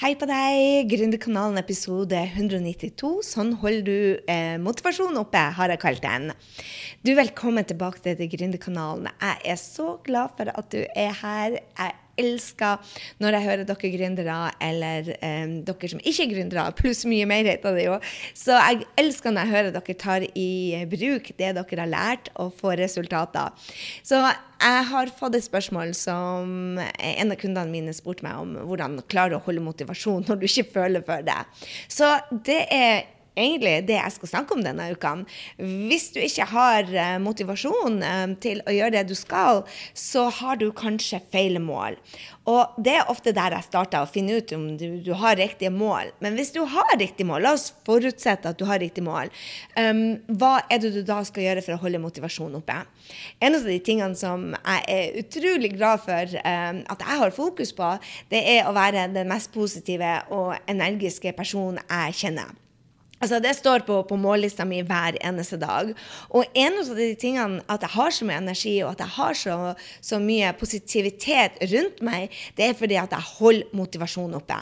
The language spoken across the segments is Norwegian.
Hei på deg, Gründerkanalen episode 192. Sånn holder du eh, motivasjonen oppe, har jeg kalt den. Du, Velkommen tilbake til Gründerkanalen. Jeg er så glad for at du er her. Jeg elsker når jeg hører dere gründere, eller um, dere som ikke er gründere, pluss mye mer heter det jo. Så jeg elsker når jeg hører dere tar i bruk det dere har lært, og får resultater. Så jeg har fått et spørsmål som en av kundene mine spurte meg om hvordan klarer å holde motivasjon når du ikke føler for det. Så det er egentlig det jeg skal snakke om denne uka. Hvis du ikke har eh, motivasjon eh, til å gjøre det du skal, så har du kanskje feil mål. Og det er ofte der jeg starter, å finne ut om du, du, har riktige mål. Men hvis du har riktig mål, la oss forutsette at du har riktig mål, um, hva er det du da skal gjøre for å holde motivasjonen oppe? En av de tingene som jeg er utrolig glad for um, at jeg har fokus på, det er å være den mest positive og energiske personen jeg kjenner. Altså, det står på, på mållista mi hver eneste dag. Og en av de tingene at jeg har så mye energi og at jeg har så, så mye positivitet rundt meg, det er fordi at jeg holder motivasjonen oppe.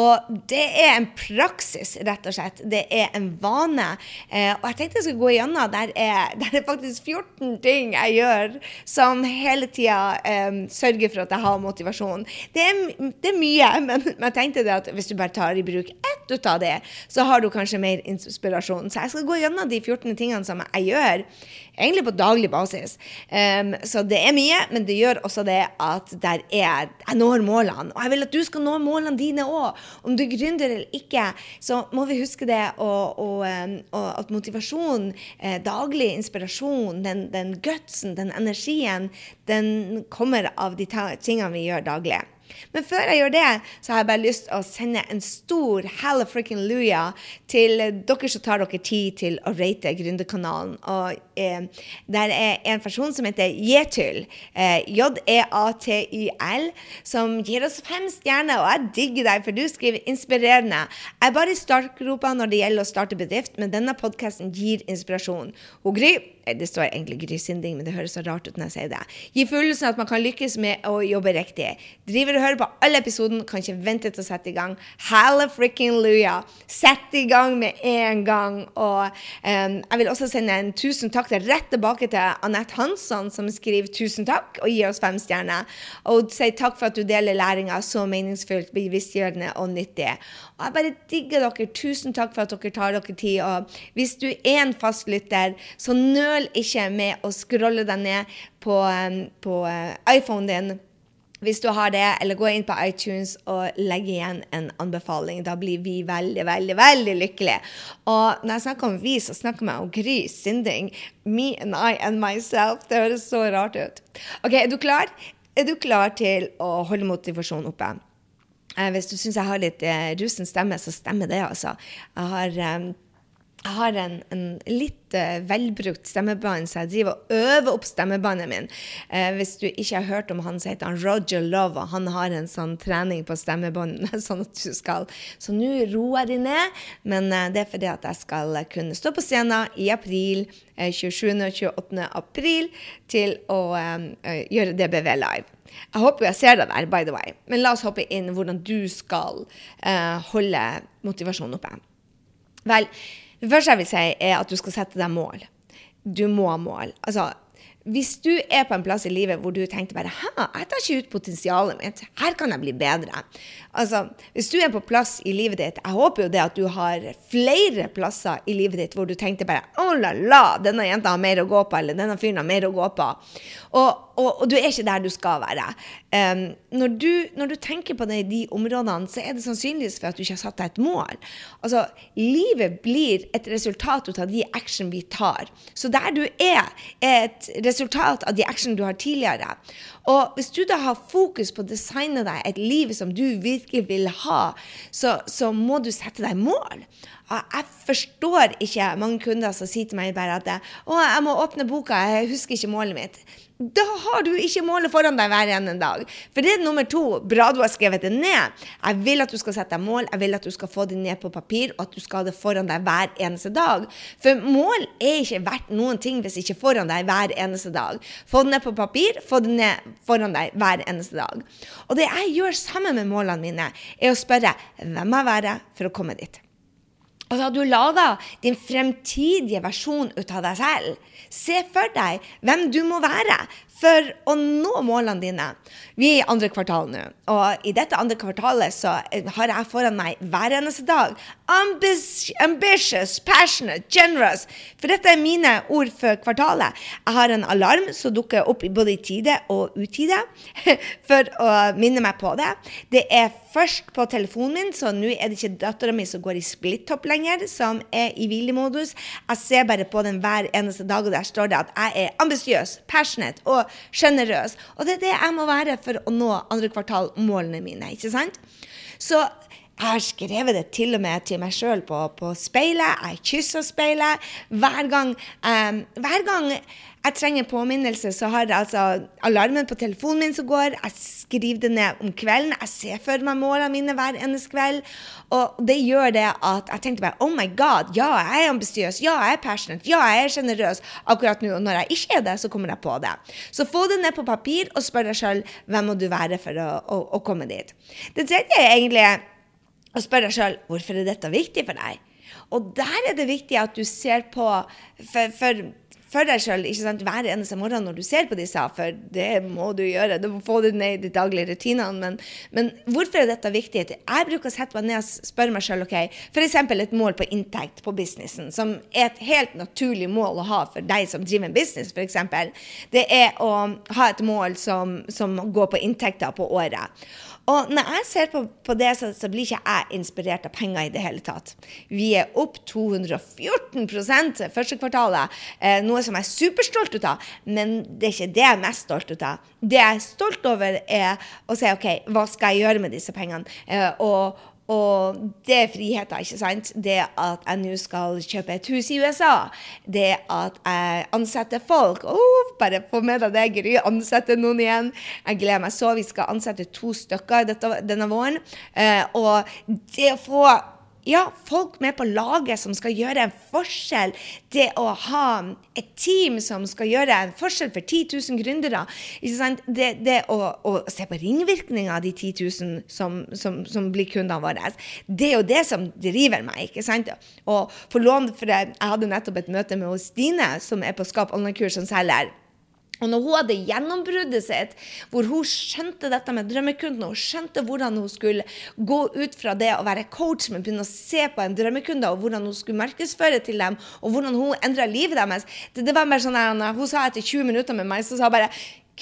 Og det er en praksis, rett og slett. Det er en vane. Eh, og jeg tenkte jeg skulle gå igjennom. Der er, der er faktisk 14 ting jeg gjør som hele tida eh, sørger for at jeg har motivasjon. Det er, det er mye, men, men, jeg tenkte det at hvis du bare tar i bruk ett ut av det, så har du kanskje mer inspirasjon. Så jeg skal gå gjennom de 14 tingene som jeg gjør egentlig på daglig basis. Um, så det er mye, men det gjør også det at der er, jeg når målene. Og jeg vil at du skal nå målene dine òg. Om du er gründer eller ikke, så må vi huske det. Og, og, og at motivasjon, eh, daglig inspirasjon, den, den gutsen, den energien, den kommer av de tingene vi gjør daglig. Men før jeg gjør det, så har jeg bare lyst til å sende en stor hallelujah til dere som tar dere tid til å rate Gründerkanalen. Og eh, der er en person som heter Jetyl, eh, J-E-A-T-Y-L, som gir oss fem stjerner. Og jeg digger deg, for du skriver inspirerende. Jeg er bare i startgropa når det gjelder å starte bedrift, men denne podkasten gir inspirasjon. Og Gry det står egentlig Gry men det høres så rart ut når jeg sier det. Gi følelsen at man kan lykkes med å jobbe riktig. Driver og hører på alle episoden, kan ikke vente til å sette i gang. Halla frikken luja! Sett i gang med en gang. Og um, jeg vil også sende en tusen takk til rett tilbake til Anette Hansson, som skriver tusen takk og gir oss fem stjerner. Og sier takk for at du deler læringa så meningsfullt, bevisstgjørende og nyttig. Og jeg bare digger dere. Tusen takk for at dere tar dere tid. Og hvis du er en fastlytter, så nøl ikke med å scrolle deg ned på, på uh, iPhonen din hvis du har det, eller gå inn på iTunes og legge igjen en anbefaling. Da blir vi veldig, veldig veldig lykkelige. Og når jeg snakker om vi, så snakker jeg om Gry Sinding. Me and I and myself. Det høres så rart ut. OK, er du klar? Er du klar til å holde motivasjonen oppe? Eh, hvis du syns jeg har litt eh, rusen stemme, så stemmer det, altså. Jeg har, eh, jeg har en, en, litt uh, velbrukt stemmebånd, så jeg driver og øver opp stemmebåndet min. Uh, hvis du ikke har hørt om han, så heter han Roger Love, og han har en sånn trening på stemmebåndene. sånn at du skal Så nå roer jeg de ned, men uh, det er fordi at jeg skal kunne stå på scenen i april, 27. og 28. april, til å gjøre DBV live. Jeg håper jeg ser deg der, by the way. Men la oss hoppe inn hvordan du skal holde motivasjonen oppe. Vel, det første jeg vil si, er at du skal sette deg mål. Du må ha mål. Altså, hvis du er på en plass i livet hvor du tenkte bare Hæ, jeg tar ikke ut potensialet mitt. Her kan jeg bli bedre. Altså, Hvis du er på plass i livet ditt Jeg håper jo det at du har flere plasser i livet ditt hvor du tenkte bare Å la la, denne jenta har mer å gå på, eller denne fyren har mer å gå på. Og, og, og, du er ikke der du skal være. Um, når, du, når, du, tenker på det i de områdene, så er det sannsynligvis for at du ikke har satt deg et mål. Altså, Livet blir et resultat av de action vi tar. Så der du er, er et resultat av de action du har tidligere. Og hvis du da har fokus på å designe deg et liv som du virkelig vil ha, så, så må du sette deg mål. Jeg forstår ikke mange kunder som sier til meg bare at å, jeg må åpne boka, jeg husker ikke målet mitt. Da har du ikke målet foran deg hver ene dag. For det er nummer to. Bra du har skrevet det ned. Jeg vil at du skal sette deg mål, jeg vil at du skal få det ned på papir, og at du skal ha det foran deg hver eneste dag. For mål er ikke verdt noen ting hvis ikke foran deg hver eneste dag. Få det ned på papir, få det ned foran deg hver eneste dag. Og det jeg gjør sammen med målene mine, er å spørre hvem jeg være for å komme dit. Og så har du laga din fremtidige versjon ut av deg selv. Se for deg hvem du må være for å nå målene dine. Vi er i andre kvartal nå, og i dette andre kvartalet så har jeg foran meg hver eneste dag ambitious, passionate, generous. For dette er mine ord for kvartalet. Jeg har en alarm som dukker opp både i tide og utide for å minne meg på det. Det er først på telefonen min, så nå er det ikke dattera mi som går i splitt-topp lenger, som er i hvilemodus. Jeg ser bare på den hver eneste dag, og der står det at jeg er ambisiøs, passionate og sjenerøs. Og det er det jeg må være for å nå andre kvartal-målene mine. ikke sant? Så jeg har skrevet det til og med til meg sjøl på, på, speilet. Jeg kysser speilet. Hver gang, um, hver gang jeg trenger påminnelse, så har jeg altså alarmen på telefonen min som går. Jeg skriver det ned om kvelden. Jeg ser for meg målene mine hver eneste kveld. Og det gjør det at jeg tenkte bare Oh my God, ja, jeg er ambisiøs. Ja, jeg er passionate. Ja, jeg er sjenerøs akkurat nå. Og når jeg ikke er det, så kommer jeg på det. Så få det ned på papir og spør deg sjøl hvem må du være for å, å, å komme dit. Det tredje er egentlig å spørre deg sjøl hvorfor er dette viktig for deg. Og der er det viktig at du ser på for, for, for deg sjøl hver eneste morgen når du ser på disse, for det må du gjøre. Du må få det ned i de daglige rutinene. Men, men, hvorfor er dette viktig? Jeg bruker å sette meg ned og spørre meg sjøl okay, f.eks. et mål på inntekt på businessen, som er et helt naturlig mål å ha for deg som driver en business, f.eks. Det er å ha et mål som, som går på inntekter på året. Og når jeg ser på, på det, så, så, blir ikke jeg inspirert av penger i det hele tatt. Vi er opp 214% første kvartalet, eh, noe som jeg er superstolt ut av. Men det er ikke det jeg er mest stolt ut av. Det jeg er stolt over, er å si OK, hva skal jeg gjøre med disse pengene? Eh, og, og det er friheter, ikke sant? Det at jeg nå skal kjøpe et hus i USA. Det at jeg ansetter folk. Oh, bare få med deg det, Gry. Ansette noen igjen. Jeg gleder meg så. Vi skal ansette to stykker dette, denne våren. Uh, og det å få ja, folk med på laget som skal gjøre en forskjell. Det å ha et team som skal gjøre en forskjell for 10 000 gründere. Det, det å, å, se på ringvirkninger av de 10 000 som, som, som, blir kundene våre, det er jo det som driver meg. ikke sant? Og for lån, for jeg hadde nettopp et møte med Stine, som er på Skap online-kurs som selger. Og når hun hadde gjennombruddet sitt, hvor hun skjønte dette med drømmekunden, og skjønte hvordan hun skulle gå ut fra det å være coach, men begynne å se på en drømmekunde, og hvordan hun skulle markedsføre til dem, og hvordan hun endra livet deres det, det, var bare sånn Hun sa etter 20 minutter med meg, så sa hun bare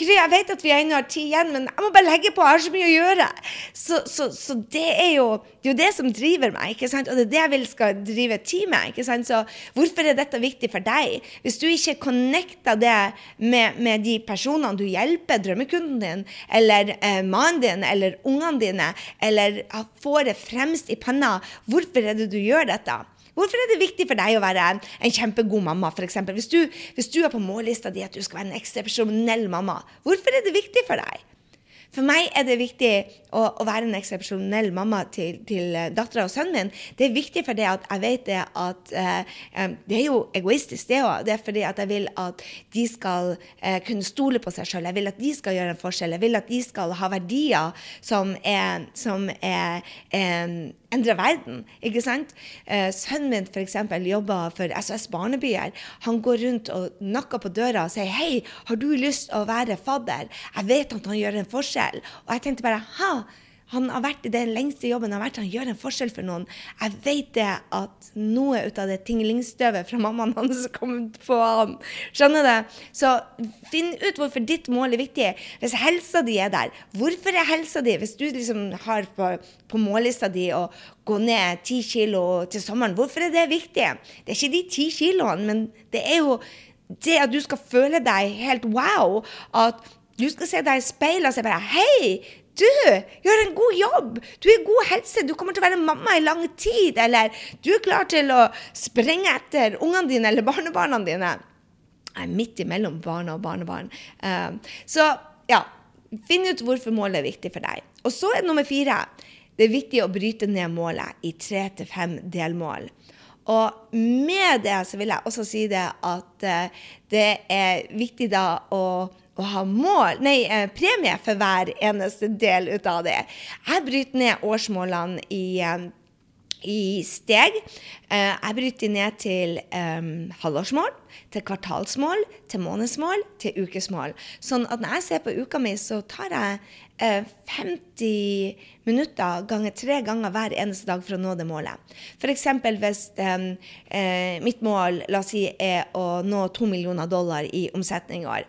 jeg vet at vi ennå har tid igjen, men jeg må bare legge på. Jeg har så mye å gjøre. Så, så, så det, er jo, det, er jo, det som driver meg, ikke sant? og det er det jeg vil skal drive teamet. ikke sant? Så hvorfor er dette viktig for deg? Hvis du ikke connecter det med, med de personene du hjelper, drømmekunden din, eller eh, mannen din, eller ungene dine, eller får det fremst i panna, hvorfor er det du gjør dette? Hvorfor er det viktig for deg å være en, kjempegod mamma, f.eks.? Hvis, hvis du er på mållista di at du skal være en eksepsjonell mamma, hvorfor er det viktig for deg? For meg er det viktig å, å være en eksepsjonell mamma til, til uh, dattera og sønnen min. Det er viktig for det at jeg vet det at um, Det er jo egoistisk, det òg. Det er fordi at jeg vil at de skal eh, kunne stole på seg sjøl. Jeg vil at de skal gjøre en forskjell. Jeg vil at de skal ha verdier som er, som er um, endre verden. ikke sant? Eh, sønnen min for eksempel, jobber for SOS Barnebyer. Han går rundt og nakker på døra og sier 'Hei, har du lyst til å være fadder?' Jeg vet at han gjør en forskjell. Og jeg tenkte bare 'Ha'. Han har vært i den lengste jobben han har vært, han gjør en forskjell for noen. Jeg vet det at noe ut av det tinglingstøvet fra mammaen hans kom på han. Skjønner du? Så finn ut hvorfor ditt mål er viktig. Hvis helsa di er der, hvorfor er helsa di Hvis du liksom har på, på mållista di å gå ned ti kilo til sommeren, hvorfor er det viktig? Det er ikke de ti kiloene, men det er jo det at du skal føle deg helt wow. At du skal se deg i speilet og si bare Hei, du gjør en god jobb! Du er i god helse, du kommer til å være mamma i lang tid. Eller du er klar til å sprenge etter ungene dine eller barnebarna dine. Jeg er midt imellom barna og barnebarn. Um, så ja, finn ut hvorfor målet er viktig for deg. Og så er det nummer fire. Det er viktig å bryte ned målet i tre til fem delmål. Og med det så vil jeg også si det at uh, det er viktig da å å ha mål, nei, eh, premie for hver eneste del ut av det. Jeg bryter ned årsmålene i eh, i steg. Eh, jeg bryter ned til um, halvårsmål, til kvartalsmål, til månedsmål, til ukesmål. Sånn at når jeg ser på uka mi, så tar jeg uh, 50 minutter ganger tre ganger hver eneste dag for å nå det målet. F.eks. hvis um, uh, mitt mål la oss si, er å nå to millioner dollar i omsetning i år.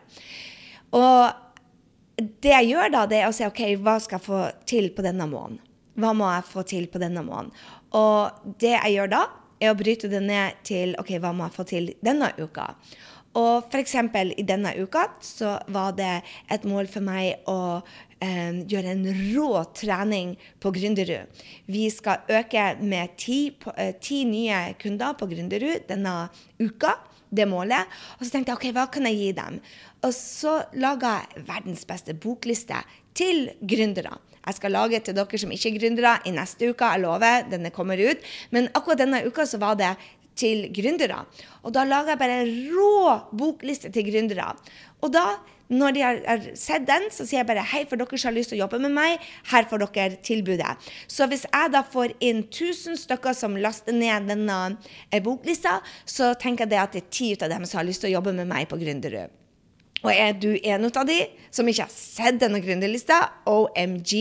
Og det jeg gjør da, det er å si OK, hva skal jeg få til på denne måneden? Hva må jeg få til på denne måneden? Og det jeg gjør da, er å bryte det ned til OK, hva må jeg få til denne uka? Og f.eks. i denne uka så var det et mål for meg å eh, gjøre en rå trening på Gründerud. Vi skal øke med ti, eh, ti nye kunder på Gründerud denne uka. Det målet. Og så tenkte jeg OK, hva kan jeg gi dem? Og så laga jeg verdens beste bokliste til gründere. Jeg skal lage til dere som ikke er gründere i neste uke, jeg lover. Denne kommer ut. Men akkurat denne uka så var det til gründere. Og da lager jeg bare en rå bokliste til gründere. Og da, når de har, sett den, så sier jeg bare hei, for dere som har lyst til å jobbe med meg, her får dere tilbudet. Så hvis jeg da får inn 1000 stykker som laster ned denne eh, boklista, så tenker jeg det at det er ti av dem som har lyst til å jobbe med meg på Gründerud. Og er du en av de som ikke har sett denne gründerlista, OMG,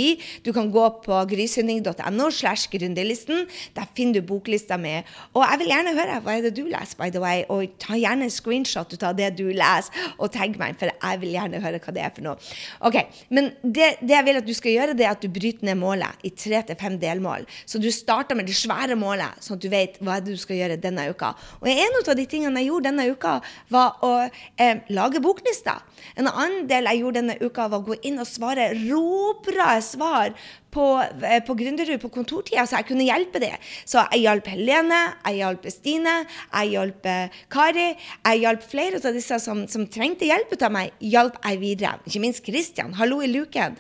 du kan gå på grysynding.no slash gründerlisten. Der finner du boklista mi. Og jeg vil gjerne høre hva er det du leser, by the way. Og ta gjerne en screenshot ut av det du leser, og tagg meg, for jeg vil gjerne høre hva det er for noe. Ok, Men det, det jeg vil at du skal gjøre, det er at du bryter ned målet i tre til fem delmål. Så du starter med det svære målet, sånn at du vet hva du skal gjøre denne uka. Og en av de tingene jeg gjorde denne uka, var å eh, lage boklista tekster. En annen del jeg gjorde denne uka, var å gå inn og svare råbra svar på, eh, på Gründerud på kontortida, så jeg kunne hjelpe dem. Så jeg hjalp Helene, jeg hjalp Stine, jeg hjalp eh, Kari. Jeg hjalp flere av disse som, som trengte hjelp av meg, hjalp jeg videre. Ikke minst Kristian. Hallo i luken.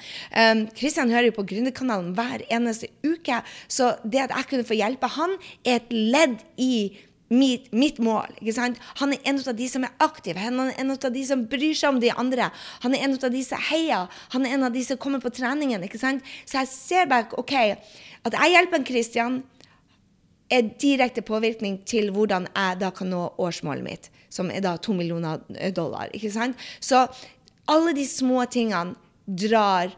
Kristian um, hører jo på Gründerkanalen hver eneste uke, så det at jeg kunne få hjelpe han, er et ledd i mitt, mitt, mål. Han er en av de som er aktiv, han er en av de som bryr seg om de andre. Han er en av de som heier, han er en av de som kommer på treningen. ikke sant? Så jeg ser bare ok, at jeg hjelper en Christian, er direkte påvirkning til hvordan jeg da kan nå årsmålet mitt, som er da to millioner dollar. ikke sant? Så alle de små tingene drar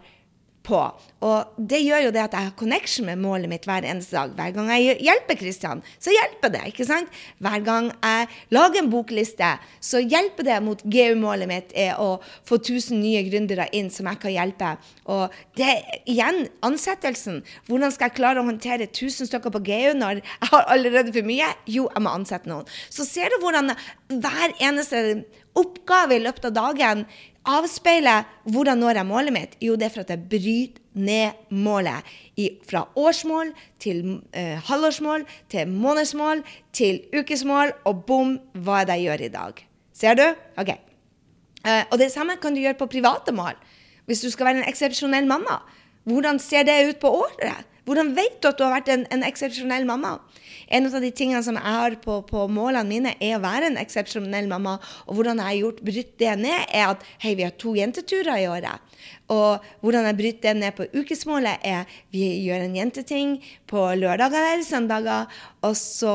på. Og det gjør jo det at jeg har connection med målet mitt hver eneste dag. Hver gang jeg hjelper Kristian, så hjelper det. ikke sant? Hver gang jeg lager en bokliste, så hjelper det mot GU-målet mitt er å få 1000 nye gründere inn som jeg kan hjelpe. Og det igjen, ansettelsen. Hvordan skal jeg klare å håndtere 1000 stykker på GU når jeg har allerede for mye? Jo, jeg må ansette noen. Så ser du hvordan hver eneste oppgave i løpet av dagen avspeiler hvordan når jeg målet mitt? Jo, det er for at jeg bryter ned målet i, fra årsmål til eh, halvårsmål til månedsmål til ukesmål, og bom, hva er det jeg gjør i dag? Ser du? OK. Eh, og det samme kan du gjøre på private mål. Hvis du skal være en eksepsjonell mamma, hvordan ser det ut på året? Hvordan vet du at du har vært en, en eksepsjonell mamma? En av de tingene som jeg har på, på målene mine, er å være en eksepsjonell mamma. Og hvordan jeg har gjort, brutt det ned, er at hei, vi har to jenteturer i året. Og hvordan jeg bryter det ned på ukesmålet, er vi gjør en jenteting på lørdager eller søndager, og så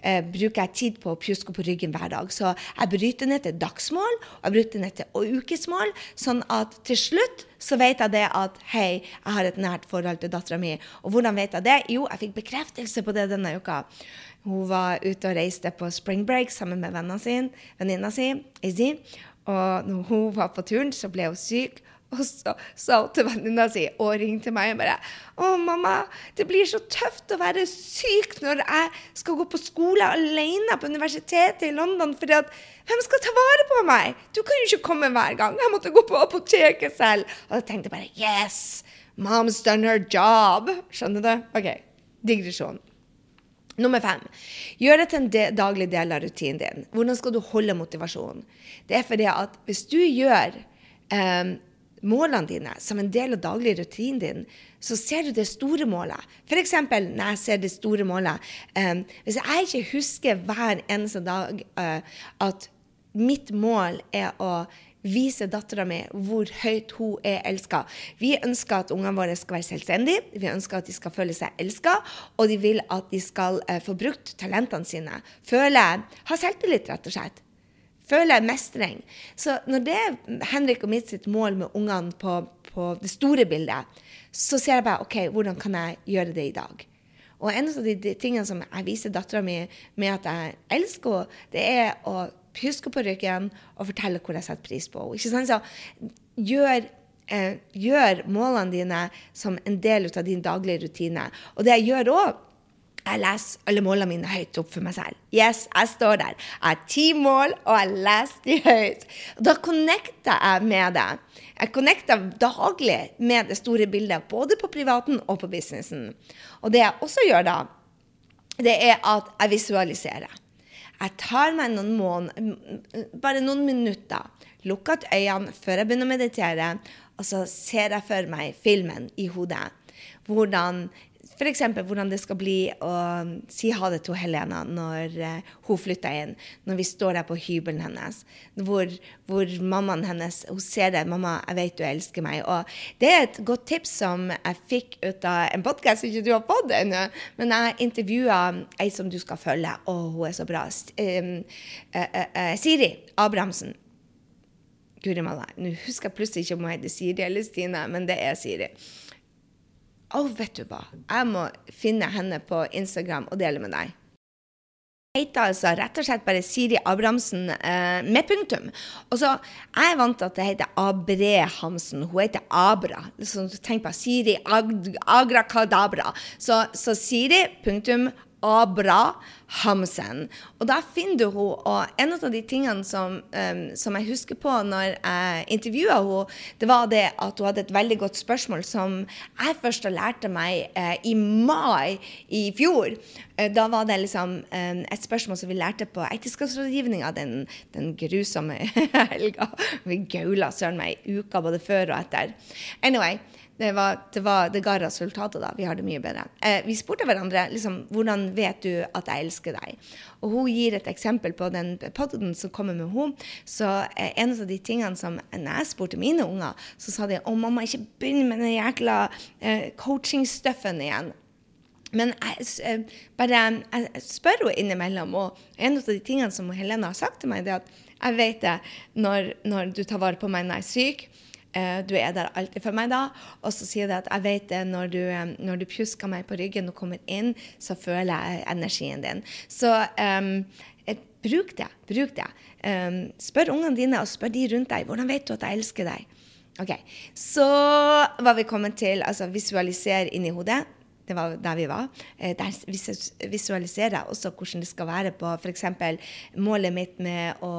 eh, bruker jeg tid på å pjuske på ryggen hver dag. Så jeg bryter ned til dagsmål, og jeg bryter ned til ukesmål, sånn at til slutt så vet jeg det at hei, jeg har et nært forhold til dattera mi. Og hvordan vet jeg det? Jo, jeg fikk bekreftelse på det denne uka. Hun var ute og reiste på spring break sammen med venninna si, Izzy. Og når hun var på turen, så ble hun syk. Og så sa hun til venninna si og ringte meg og bare 'Å, mamma, det blir så tøft å være syk når jeg skal gå på skole alene på universitetet i London, for hvem skal ta vare på meg? Du kan jo ikke komme hver gang. Jeg måtte gå på apoteket selv.' Og da tenkte jeg bare 'Yes, mom's done her job'. Skjønner du? OK. Digresjon. Nummer fem. Gjør det til en de daglig del av rutinen din. Hvordan skal du holde motivasjonen? Det er fordi at hvis du gjør eh, målene dine som en del av daglig rutinen din, så ser du det store målet. F.eks. når jeg ser det store målet um, Hvis jeg ikke husker hver eneste dag uh, at mitt mål er å vise dattera mi hvor høyt hun er elska. Vi ønsker at ungene våre skal være selvstendige, vi ønsker at de skal føle seg elska, og de vil at de skal uh, få brukt talentene sine. Føle Ha selvtillit, rett og slett. Føle mestring. Så når det er Henrik og mitt sitt mål med ungene på, på det store bildet, så ser jeg bare OK, hvordan kan jeg gjøre det i dag? Og en av de, tingene som jeg viser dattera mi med at jeg elsker henne, det er å huske på ryggen og fortelle hvor jeg setter pris på henne. Så gjør, eh, gjør, målene dine som en del av din daglige rutine. Og det jeg gjør òg, jeg leser alle målene mine høyt opp for meg selv. Yes, jeg står der. Jeg har ti mål, og jeg leser de høyt. Da connecter jeg med det. Jeg connecter daglig med det store bildet, både på privaten og på businessen. Og det jeg også gjør da, det er at jeg visualiserer. Jeg tar meg noen måneder, bare noen minutter, lukker øynene før jeg begynner å meditere, og så ser jeg for meg filmen i hodet. Hvordan F.eks. hvordan det skal bli å si ha det til Helena når uh, hun flytter inn. Når vi står der på hybelen hennes. Hvor, hvor mammaen hennes hun ser det. 'Mamma, jeg vet du elsker meg.' Og det er et godt tips som jeg fikk ut av en podkast som ikke du har fått ennå. Men jeg intervjua ei som du skal følge. og hun er så bra. Um, uh, uh, Siri Abrahamsen. Guri malla. Nå husker jeg plutselig ikke om hun heter Siri eller Stine, men det er Siri. Å, oh, vet du hva, jeg må finne henne på Instagram og dele med deg. Jeg heter altså rett og slett bare Siri Abrahamsen eh, med punktum. Og så, Jeg er vant til at det heter Abre Hamsen. Hun heter Abra. Så tenk på Siri Ag Agrakadabra. Så, så Siri punktum Abrahamsen. Og da finner du henne. Og en av de tingene som, um, som jeg husker på når jeg intervjua henne, det var det at hun hadde et veldig godt spørsmål som jeg først lærte meg uh, i mai i fjor. Uh, da var det liksom um, et spørsmål som vi lærte på ekteskapsrådgivninga den, den grusomme helga. Vi gaula søren meg uka både før og etter. Anyway, det, var, det, var, det, ga resultater, da. Vi har det mye bedre. Eh, vi spurte hverandre liksom, hvordan vet du at jeg elsker deg. Og hun gir et eksempel på den podden som kommer med henne. Så eh, en av de tingene som når jeg spurte mine unger, så sa de å mamma, ikke begynn med den jækla eh, coaching-stuffen igjen. Men jeg, eh, bare, jeg spør henne innimellom, og en av de tingene som Helena har sagt til meg, det er at jeg vet det når, når du tar vare på meg når jeg er syk. Eh, du er der alltid for meg da. Og så sier det at jeg vet det når du, eh, når du pjusker meg på ryggen og kommer inn, så føler jeg energien din. Så um, bruk det. Bruk det. Um, spør ungene dine og spør de rundt deg. Hvordan vet du at jeg elsker deg? Ok, Så var vi kommet til altså visualisere inni hodet. Det var der vi var. Eh, der visualiserer jeg også hvordan det skal være på f.eks. målet mitt med å,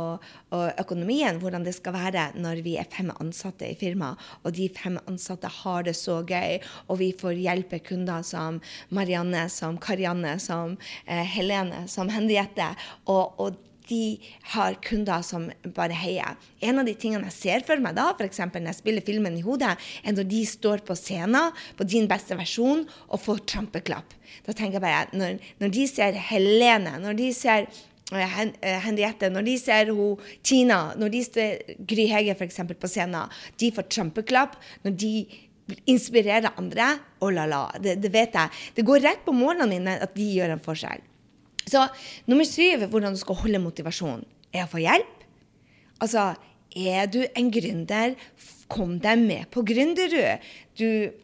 og økonomien. Hvordan det skal være når vi er fem ansatte i firmaet, og de fem ansatte har det så gøy, og vi får hjelpe kunder som Marianne, som Karianne, som eh, Helene, som Henriette. og, og de har kunder som bare heier. En av de tingene jeg ser for meg da, f.eks. når jeg spiller filmen i hodet, er når de står på scenen på din beste versjon og får trampeklapp. Da tenker jeg bare når, når de ser Helene, når de ser eh, eh, Henriette, når de ser hun, Tina, når de ser Gry Hege f.eks. på scenen, de får trampeklapp. Når de inspirerer andre, oh la la, det, det vet jeg. Det går rett på målene mine at de gjør en forskjell. Så nummer syv, hvordan du skal holde motivasjonen, er å få hjelp. Altså, er du en gründer, kom deg med på Gründerud.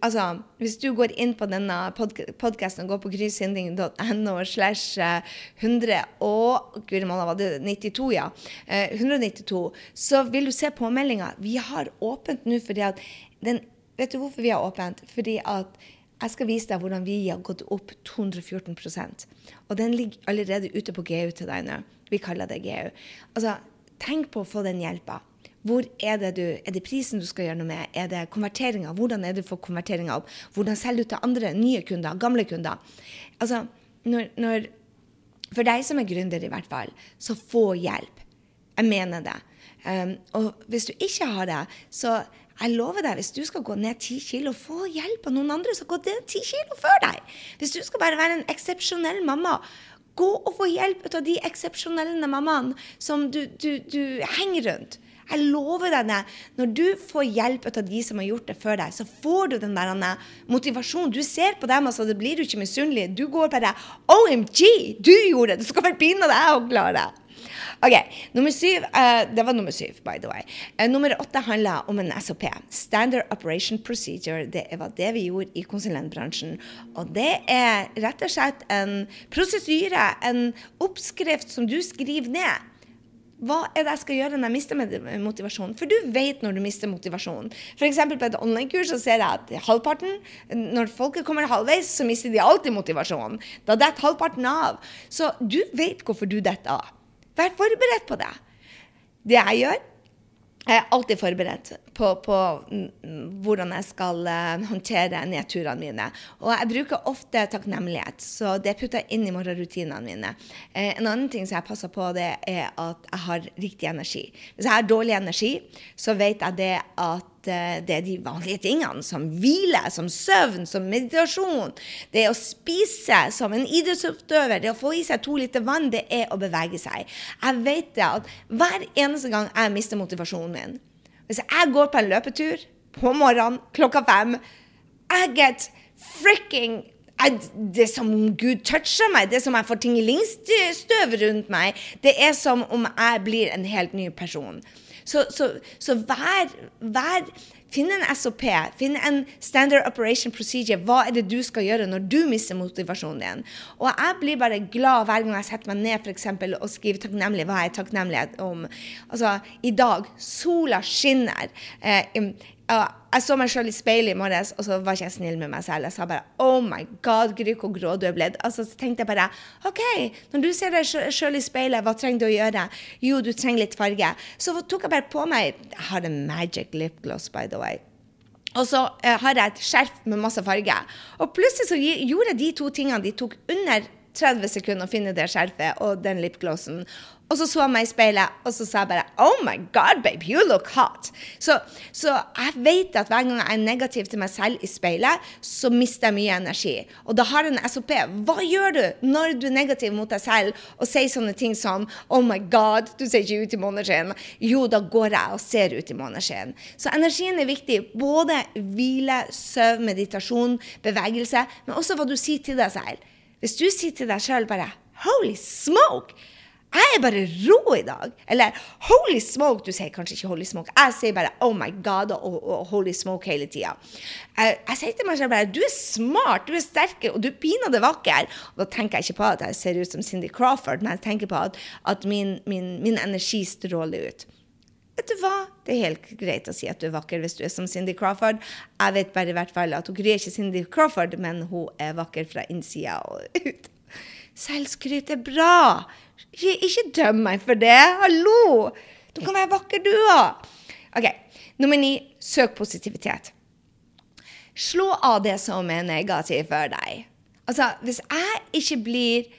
Altså, hvis du går inn på denne podkasten og går på grysynding.no slash 100 eh, og Guri malla, var det 92, ja. 192, eh, så vil du se påmeldinga. Vi har åpent nå fordi at den Vet du hvorfor vi har åpent? Fordi at jeg skal vise deg hvordan vi har gått opp 214% Og den ligger allerede ute på GU til deg nå. Vi kaller det GU. Altså, tenk på å få den hjelpa. Hvor er det du, er det prisen du skal gjøre noe med? Er det konverteringa? Hvordan er det du får konverteringa opp? Hvordan selger du til andre nye kunder, gamle kunder? Altså, når, når For deg som er gründer, i hvert fall, så få hjelp. Jeg mener det. Um, og hvis du ikke har det, så jeg lover deg, hvis du skal gå ned ti kilo, få hjelp av noen andre som går ned ti kilo før deg. Hvis du skal bare være en eksepsjonell mamma, gå og få hjelp av de eksepsjonelle mammaene som du, du, du, henger rundt. Jeg lover deg det. Når du får hjelp av de som har gjort det før deg, så får du den der motivasjonen. Du ser på dem, altså, det blir du ikke misunnelig. Du går bare OMG, du gjorde det! Du skal vel pinadø deg òg klare det. OK. Nummer syv uh, Det var nummer syv, by the way. Uh, nummer åtte handla om en SOP. Standard Operation Procedure. Det var det vi gjorde i konsulentbransjen. Og det er rett og slett en prosedyre, en oppskrift som du skriver ned. Hva er det jeg skal gjøre når jeg mister motivasjonen? For du vet når du mister motivasjonen. F.eks. på et online-kurs så ser jeg at halvparten, når folket kommer halvveis, så mister de alltid motivasjonen. Da detter halvparten av. Så du vet hvorfor du detter av. Vær forberedt på det. Det jeg gjør, jeg er alltid forberedt på, på hvordan jeg skal uh, håndtere nedturene mine. Og jeg bruker ofte takknemlighet, så det putter jeg inn i morgenrutinene mine. Uh, en annen ting som jeg passer på, det er at jeg har riktig energi. Hvis jeg har dårlig energi, så vet jeg det at uh, det er de vanlige tingene, som hvile, som søvn, som meditasjon. Det å spise som en idrettsutøver, det å få i seg to liter vann, det er å bevege seg. Jeg vet det at hver eneste gang jeg mister motivasjonen min, hvis jeg går på en løpetur på morgenen klokka fem I get fricking det er som om Gud toucher meg. Det er som om jeg får tingelingstøv rundt meg. Det er som om jeg blir en helt ny person. Så, så, så vær, vær Finn en SOP, finn en Standard Operation Procedure. Hva er det du skal gjøre når du mister motivasjonen din? Og jeg blir bare glad hver gang jeg setter meg ned for eksempel, og skriver takknemlig. Hva er jeg takknemlig om? Altså, i dag, sola skinner. Eh, jeg så meg sjøl i speilet i morges, og så var ikke jeg snill med meg selv. Jeg sa bare Oh my God, Gry, hvor grå du er blitt. Altså, så tenkte jeg bare OK, når du ser deg sjøl i speilet, hva trenger du å gjøre? Jo, du trenger litt farge. Så tok jeg bare på meg Jeg har en magic lip gloss, by the way. Og så uh, har jeg et skjerf med masse farge. Og plutselig så gjorde jeg de to tingene. De tok under 30 sekunder å finne det skjerfet og den lipglossen. Og så så jeg meg i speilet, og så sa jeg bare Oh my God, babe, you look hot. Så, så, jeg vet at hver gang jeg er negativ til meg selv i speilet, så mister jeg mye energi. Og da har jeg en SOP. Hva gjør du når du er negativ mot deg selv og sier sånne ting som Oh my God, du ser ikke ut i måneskinn. Jo, da går jeg og ser ut i måneskinn. Så energien er viktig. Både hvile, søvn, meditasjon, bevegelse, men også hva du sier til deg selv. Hvis du sier til deg sjøl bare Holy smoke! Jeg er bare rå i dag. Eller holy smoke. Du sier kanskje ikke holy smoke. Jeg sier bare oh my god og, og holy smoke hele tida. Jeg, jeg, sier til meg selv bare du er smart, du er sterk, og du er pinadø vakker. Og da tenker jeg ikke på at jeg ser ut som Cindy Crawford, men jeg tenker på at, at min, min, min, energi stråler ut. Vet du hva? Det er helt greit å si at du er vakker hvis du er som Cindy Crawford. Jeg vet bare i hvert fall at hun er ikke Cindy Crawford, men hun er vakker fra innsida og ut. Selvskryt er bra. Ikke, ikke døm meg for det. Hallo! Du kan være vakker, du òg. OK. Nummer ni søk positivitet. Slå av det som er negativt for deg. Altså, hvis jeg ikke blir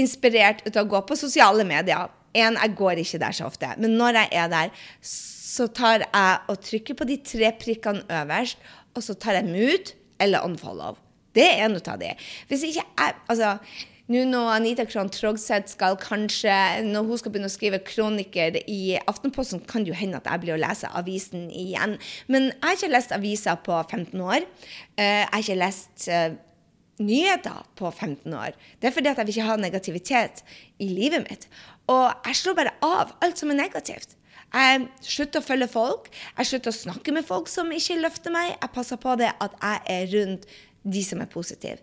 inspirert ut av å gå på sosiale medier en, Jeg går ikke der så ofte, men når jeg er der, så tar jeg og trykker på de tre prikkene øverst, og så tar jeg mute eller unfollow. Det er en av de. Hvis ikke jeg Altså nå når Anita Krohn Trogseth skal kanskje Når hun skal begynne å skrive kroniker i Aftenposten, kan det jo hende at jeg blir å lese avisen igjen. Men jeg har ikke lest aviser på 15 år. Eh, jeg har ikke lest eh, nyheter på 15 år. Det er fordi at jeg vil ikke ha negativitet i livet mitt. Og jeg slår bare av alt som er negativt. Jeg slutter å følge folk. Jeg slutter å snakke med folk som ikke løfter meg. Jeg passer på det at jeg er rundt de som er positive.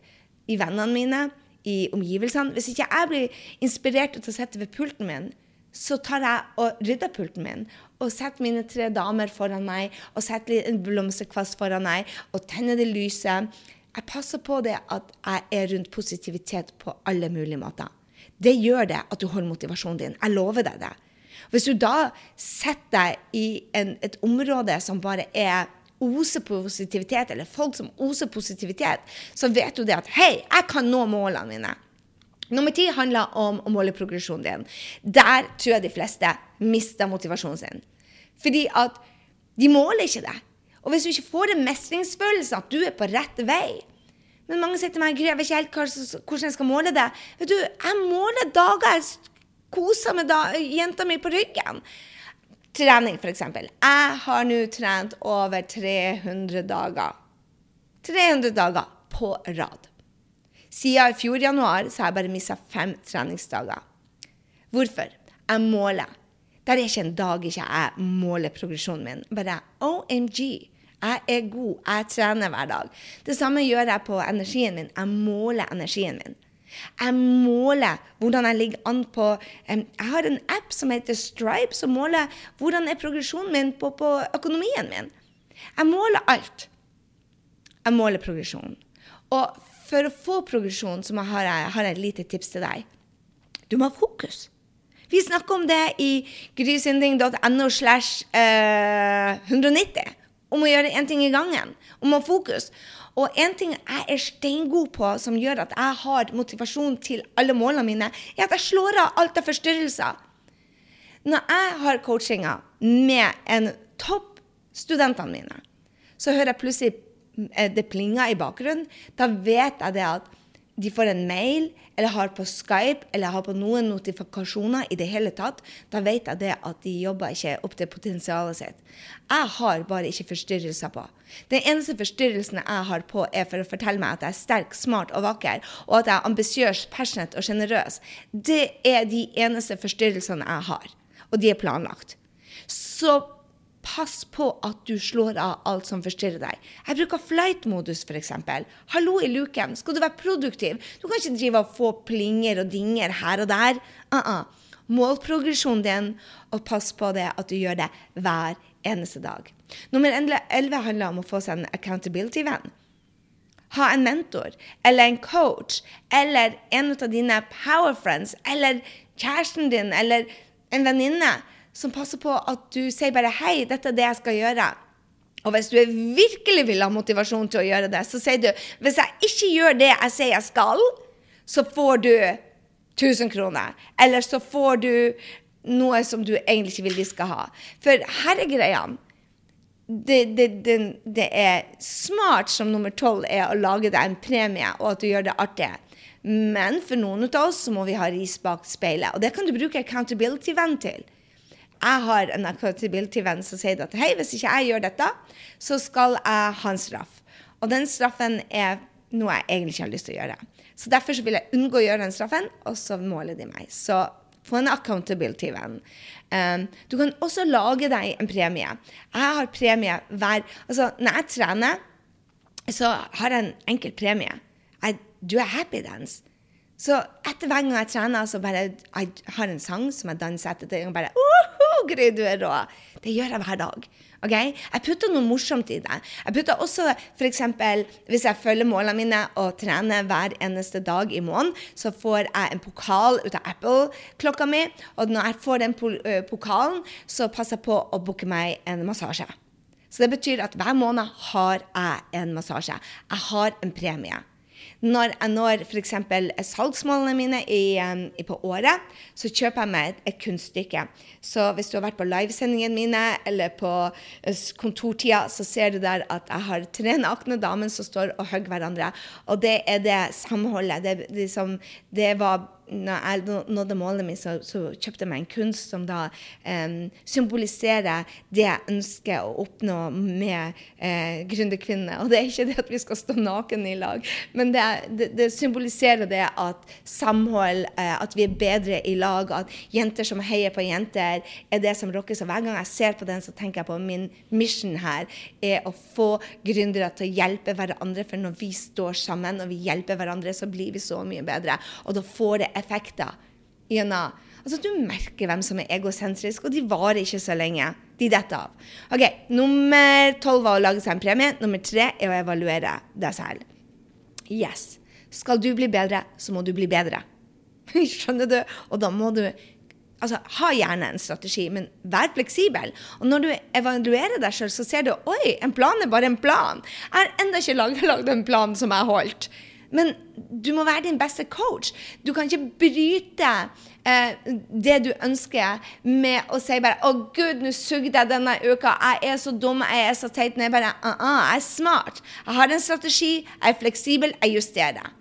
I vennene mine, i omgivelsene. Hvis ikke jeg blir inspirert til å sette ved pulten min, så tar jeg og rydder pulten min og setter mine tre damer foran meg og setter en blomsterkvast foran meg og tenner det lyset. Jeg passer på det at jeg er rundt positivitet på alle mulige måter. Det gjør det at du holder motivasjonen din. Jeg lover deg det. Hvis du da setter deg i en, et område som bare er oser positivitet, eller folk som oser positivitet, så vet du det at hei, jeg kan nå målene mine. Nummer ti handler om å måle progresjonen din. Der tror jeg de fleste mister motivasjonen sin. Fordi at de måler ikke det. Og hvis du ikke får en mestringsfølelse at du er på rett vei Men mange sier til meg jeg vet ikke helt hvordan jeg skal måle det. Vet du, Jeg måler dager jeg koser med da, jenta mi på ryggen. Trening, f.eks. Jeg har nå trent over 300 dager. 300 dager på rad. Siden i fjor januar så har jeg bare mista fem treningsdager. Hvorfor? Jeg måler. Det er ikke en dag ikke jeg måler progresjonen min. Bare OMG. Jeg er god. Jeg trener hver dag. Det samme gjør jeg på energien min. Jeg måler energien min. Jeg måler hvordan jeg ligger an på Jeg har en app som heter Stripe, som måler hvordan er progresjonen min på, på økonomien min. Jeg måler alt. Jeg måler progresjonen. Og for å få progresjon så har jeg, har jeg et lite tips til deg. Du må ha fokus. Vi snakker om det i grysynding.no slash 190. Eh, om å gjøre én ting i gangen. Om å ha fokus. Og en ting jeg er steingod på, som gjør at jeg har motivasjon til alle målene mine, er at jeg slår av alt av forstyrrelser. Når jeg har coachinga med en topp studentene mine, så hører jeg plutselig eh, det plinger i bakgrunnen. Da vet jeg det at de får en mail, eller har på Skype, eller har på noen notifikasjoner i det hele tatt, da vet jeg det at de jobber ikke opp til potensialet sitt. Jeg har bare ikke forstyrrelser på. Den eneste forstyrrelsen jeg har på, er for å fortelle meg at jeg er sterk, smart og vakker, og at jeg er ambisiøs, passionate og sjenerøs. Det er de eneste forstyrrelsene jeg har. Og de er planlagt. Så Pass på at du slår av alt som forstyrrer deg. Jeg bruker flight-modus, f.eks. Hallo i luken, skal du være produktiv? Du kan ikke drive og få plinger og dinger her og der. Uh -uh. Mål progresjonen din, og pass på det at du gjør det hver eneste dag. Nummer 11 handler om å få seg en accountability-venn. Ha en mentor eller en coach eller en av dine power friends eller kjæresten din eller en venninne som passer på at du sier bare 'hei, dette er det jeg skal gjøre'. Og hvis du virkelig vil ha motivasjon til å gjøre det, så sier du 'hvis jeg ikke gjør det jeg sier jeg skal', så får du 1000 kroner. Eller så får du noe som du egentlig ikke vil de skal ha. For her er greia. Det, det, det, det, er smart som nummer tolv er å lage deg en premie, og at du gjør det artig. Men for noen av oss så må vi ha ris bak speilet. Og det kan du bruke accountability-venn til jeg har en accountability-venn som sier at hei, hvis ikke jeg gjør dette, så skal jeg ha en straff. Og den straffen er noe jeg egentlig ikke har lyst til å gjøre. Så derfor så vil jeg unngå å gjøre den straffen, og så måler de meg. Så få en accountability-venn. Um, du kan også lage deg en premie. Jeg har premie hver Altså, når jeg trener, så har jeg en enkel premie. I do a happy dance. Så etter hver gang jeg trener, så bare jeg har en sang som jeg danser etter. Og bare uh, Gry, du er rå. Det gjør jeg hver dag. Okay? Jeg putter noe morsomt i det. Jeg putter også f.eks. hvis jeg følger målene mine og trener hver eneste dag i måneden, så får jeg en pokal ut av Apple-klokka mi. Og når jeg får den pokalen, så passer jeg på å booke meg en massasje. Så det betyr at hver måned har jeg en massasje. Jeg har en premie. Når jeg når f.eks. salgsmålene mine i, i, på året, så kjøper jeg meg et, et, kunststykke. Så hvis du har vært på livesendingene mine eller på eh, kontortida, så ser du der at jeg har tre nakne damer som står og hogger hverandre. Og det er det samholdet. Det, det, som, det var når jeg nådde målet mitt, så, så, kjøpte jeg meg en kunst som da um, symboliserer det jeg ønsker å oppnå med uh, gründerkvinnene. Og det er ikke det at vi skal stå naken i lag, men det, det, det symboliserer det at samhold, uh, at vi er bedre i lag, at jenter som heier på jenter, er det som rocker. Så hver gang jeg ser på den, så tenker jeg på min mission her er å få gründere til å hjelpe hverandre. For når vi står sammen og vi hjelper hverandre, så blir vi så mye bedre. Og da får det effekter gjennom Altså, Du merker hvem som er egosentrisk, og de varer ikke så lenge. De detter av. Ok, Nummer tolv var å lage seg en premie. Nummer tre er å evaluere deg selv. Yes. Skal du bli bedre, så må du bli bedre. Skjønner du? Og da må du altså, ha gjerne en strategi, men vær fleksibel. Og når du evaluerer deg sjøl, så ser du oi, en plan er bare en plan. Jeg har ennå ikke lagd en plan som jeg holdt. Men du må være din beste coach. Du kan ikke bryte eh, det du ønsker, med å si bare 'Å, gud, nå sugde jeg denne uka. Jeg er så dum. Jeg er så teit.' Nei, bare uh -uh, Jeg er smart. Jeg har en strategi. Jeg er fleksibel. Jeg justerer.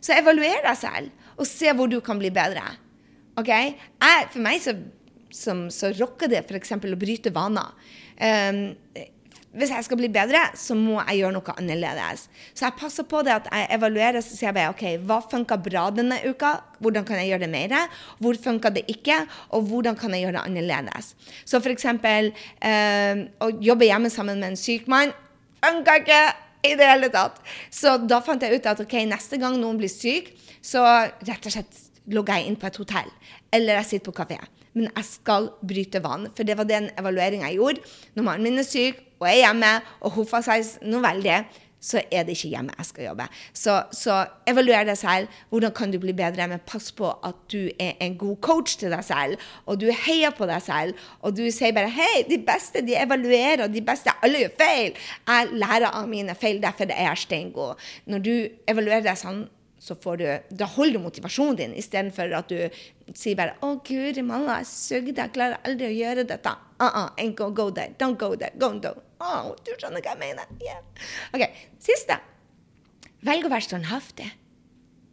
Så evaluer deg selv, og se hvor du kan bli bedre. Ok? Jeg, for meg så, som, så rocker det f.eks. å bryte vaner. Um, hvis jeg skal bli bedre, så må jeg gjøre noe annerledes. Så jeg passer på det at jeg evaluerer så sier jeg bare, ok, hva funka bra denne uka, hvordan kan jeg gjøre det mer, hvor funka det ikke, og hvordan kan jeg gjøre det annerledes. Så f.eks. Eh, å jobbe hjemme sammen med en syk mann funka ikke i det hele tatt. Så da fant jeg ut at ok, neste gang noen blir syk, så rett og slett logger jeg inn på et hotell. Eller jeg sitter på kafé men jeg skal bryte vann. For det var den evalueringa jeg gjorde. Når mannen min er syk og er hjemme og hoffer seg noe veldig, så er det ikke hjemme jeg skal jobbe. Så, så evaluer deg selv. Hvordan kan du bli bedre? Men pass på at du er en god coach til deg selv, og du heier på deg selv. Og du sier bare 'Hei, de beste de evaluerer, de beste alle gjør feil'. Jeg lærer av mine feil, derfor er jeg steingod. Når du evaluerer deg sånn, så får du, da holder du motivasjonen din, istedenfor at du sier bare 'Å, guri malla, jeg sugde, jeg klarer aldri å gjøre dette'. Uh -uh, ain't gonna go there. Don't go there. Go do. Oh, du skjønner hva jeg mener? Yeah. OK. Siste. Velg å være standhaftig.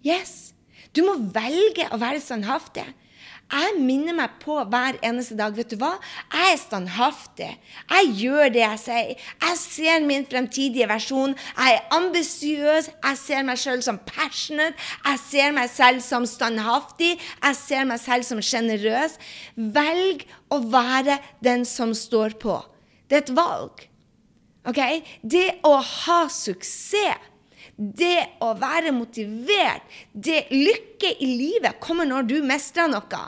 Yes. Du må velge å være standhaftig. Jeg minner meg på hver eneste dag. Vet du hva? Jeg er standhaftig. Jeg gjør det jeg sier. Jeg ser min fremtidige versjon. Jeg er ambisiøs. Jeg ser meg selv som passionate. Jeg ser meg selv som standhaftig. Jeg ser meg selv som sjenerøs. Velg å være den som står på. Det er et valg. Okay? Det å ha suksess det å være motivert, det lykke i livet kommer når du mestrer noe.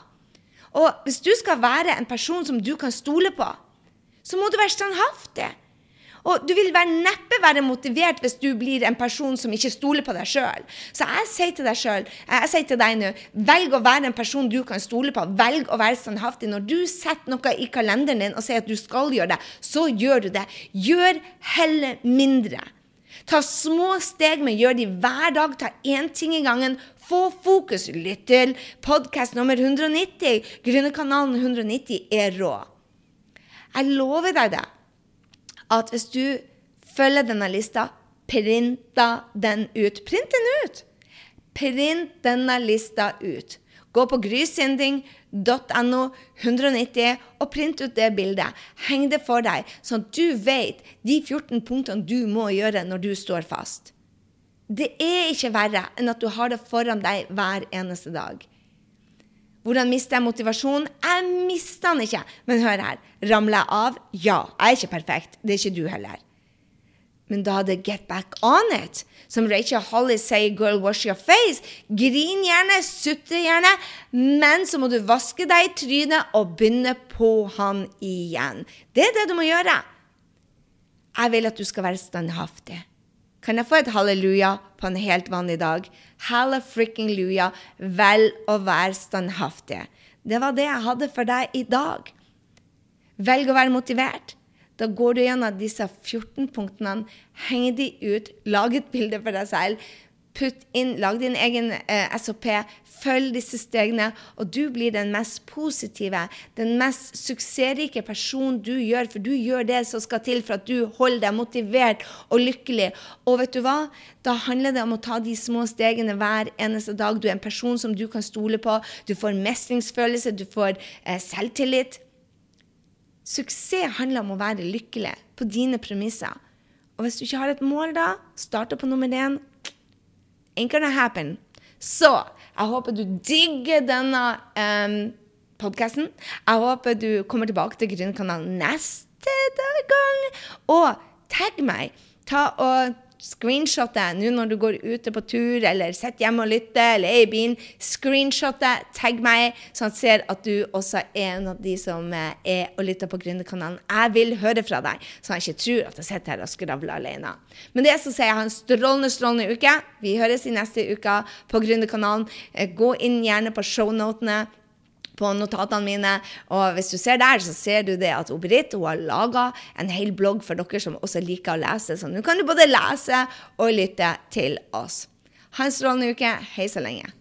Og hvis du skal være en person som du kan stole på, så må du være standhaftig. Og du vil være neppe være motivert hvis du blir en person som ikke stoler på deg sjøl. Så jeg sier til deg selv, jeg sier til deg nå, velg å være en person du kan stole på. Velg å være standhaftig. Når du setter noe i kalenderen din og sier at du skal gjøre det, så gjør du det. Gjør heller mindre. Ta små steg, men gjør de hver dag. Ta én ting i gangen. Få fokus. Lytt til podkast nummer 190. Gründerkanalen 190 er rå. Jeg lover deg det, at hvis du følger denne lista, printa den ut. Print den ut! Print denne lista ut. Gå på grysynding.no 190 og print ut det bildet. Heng det for deg, sånn at du vet de 14 punktene du må gjøre når du står fast. Det er ikke verre enn at du har det foran deg hver eneste dag. Hvordan mister jeg motivasjonen? Jeg mister den ikke. Men hør her. Ramler jeg av? Ja. Jeg er ikke perfekt. Det er ikke du heller. Men da hadde get back on it. Som Rachel Holly sier, girl, wash your face. Grin gjerne, sutre gjerne, men så må du vaske deg i trynet og begynne på han igjen. Det er det du må gjøre. Jeg vil at du skal være standhaftig. Kan jeg få et halleluja på en helt vanlig dag? Halla frikken luja, vel å være standhaftig. Det var det jeg hadde for deg i dag. Velg å være motivert. Da går du gjennom disse 14 punktene, henger de ut, lag et bilde for deg selv, putt inn, lag din egen eh, SOP, følg disse stegene, og du blir den mest positive, den mest suksessrike personen du gjør, for du gjør det som skal til for at du holder deg motivert og lykkelig. Og vet du hva? Da handler det om å ta de små stegene hver eneste dag. Du er en person som du kan stole på. Du får mestringsfølelse, du får eh, selvtillit. Suksess handler om å være lykkelig på dine premisser. Og hvis du ikke har et mål da, starte på nummer én ain't gonna happen. Så jeg håper du digger denne um, podkasten. Jeg håper du kommer tilbake til Grønnkanalen neste gang. Og tagg meg. Ta og Screenshot det nå når du går ute på tur, eller sitter hjemme og lytter, eller er i bilen. Screenshot det, tagg meg, sånn at jeg ser at du også er en av de som eh, er og lytter på Gründerkanalen. Jeg vil høre fra deg, så jeg ikke tror at jeg sitter her og skravler alene. Men det så sier jeg ha en strålende, strålende uke. Vi høres i neste uke på Gründerkanalen. Eh, gå inn gjerne på shownotene på notatene mine. Og hvis du ser der, så ser du det at Britt hun har laga en hel blogg for dere som også liker å lese. Så nå kan du både lese og lytte til oss. Ha en strålende uke. Hei så lenge.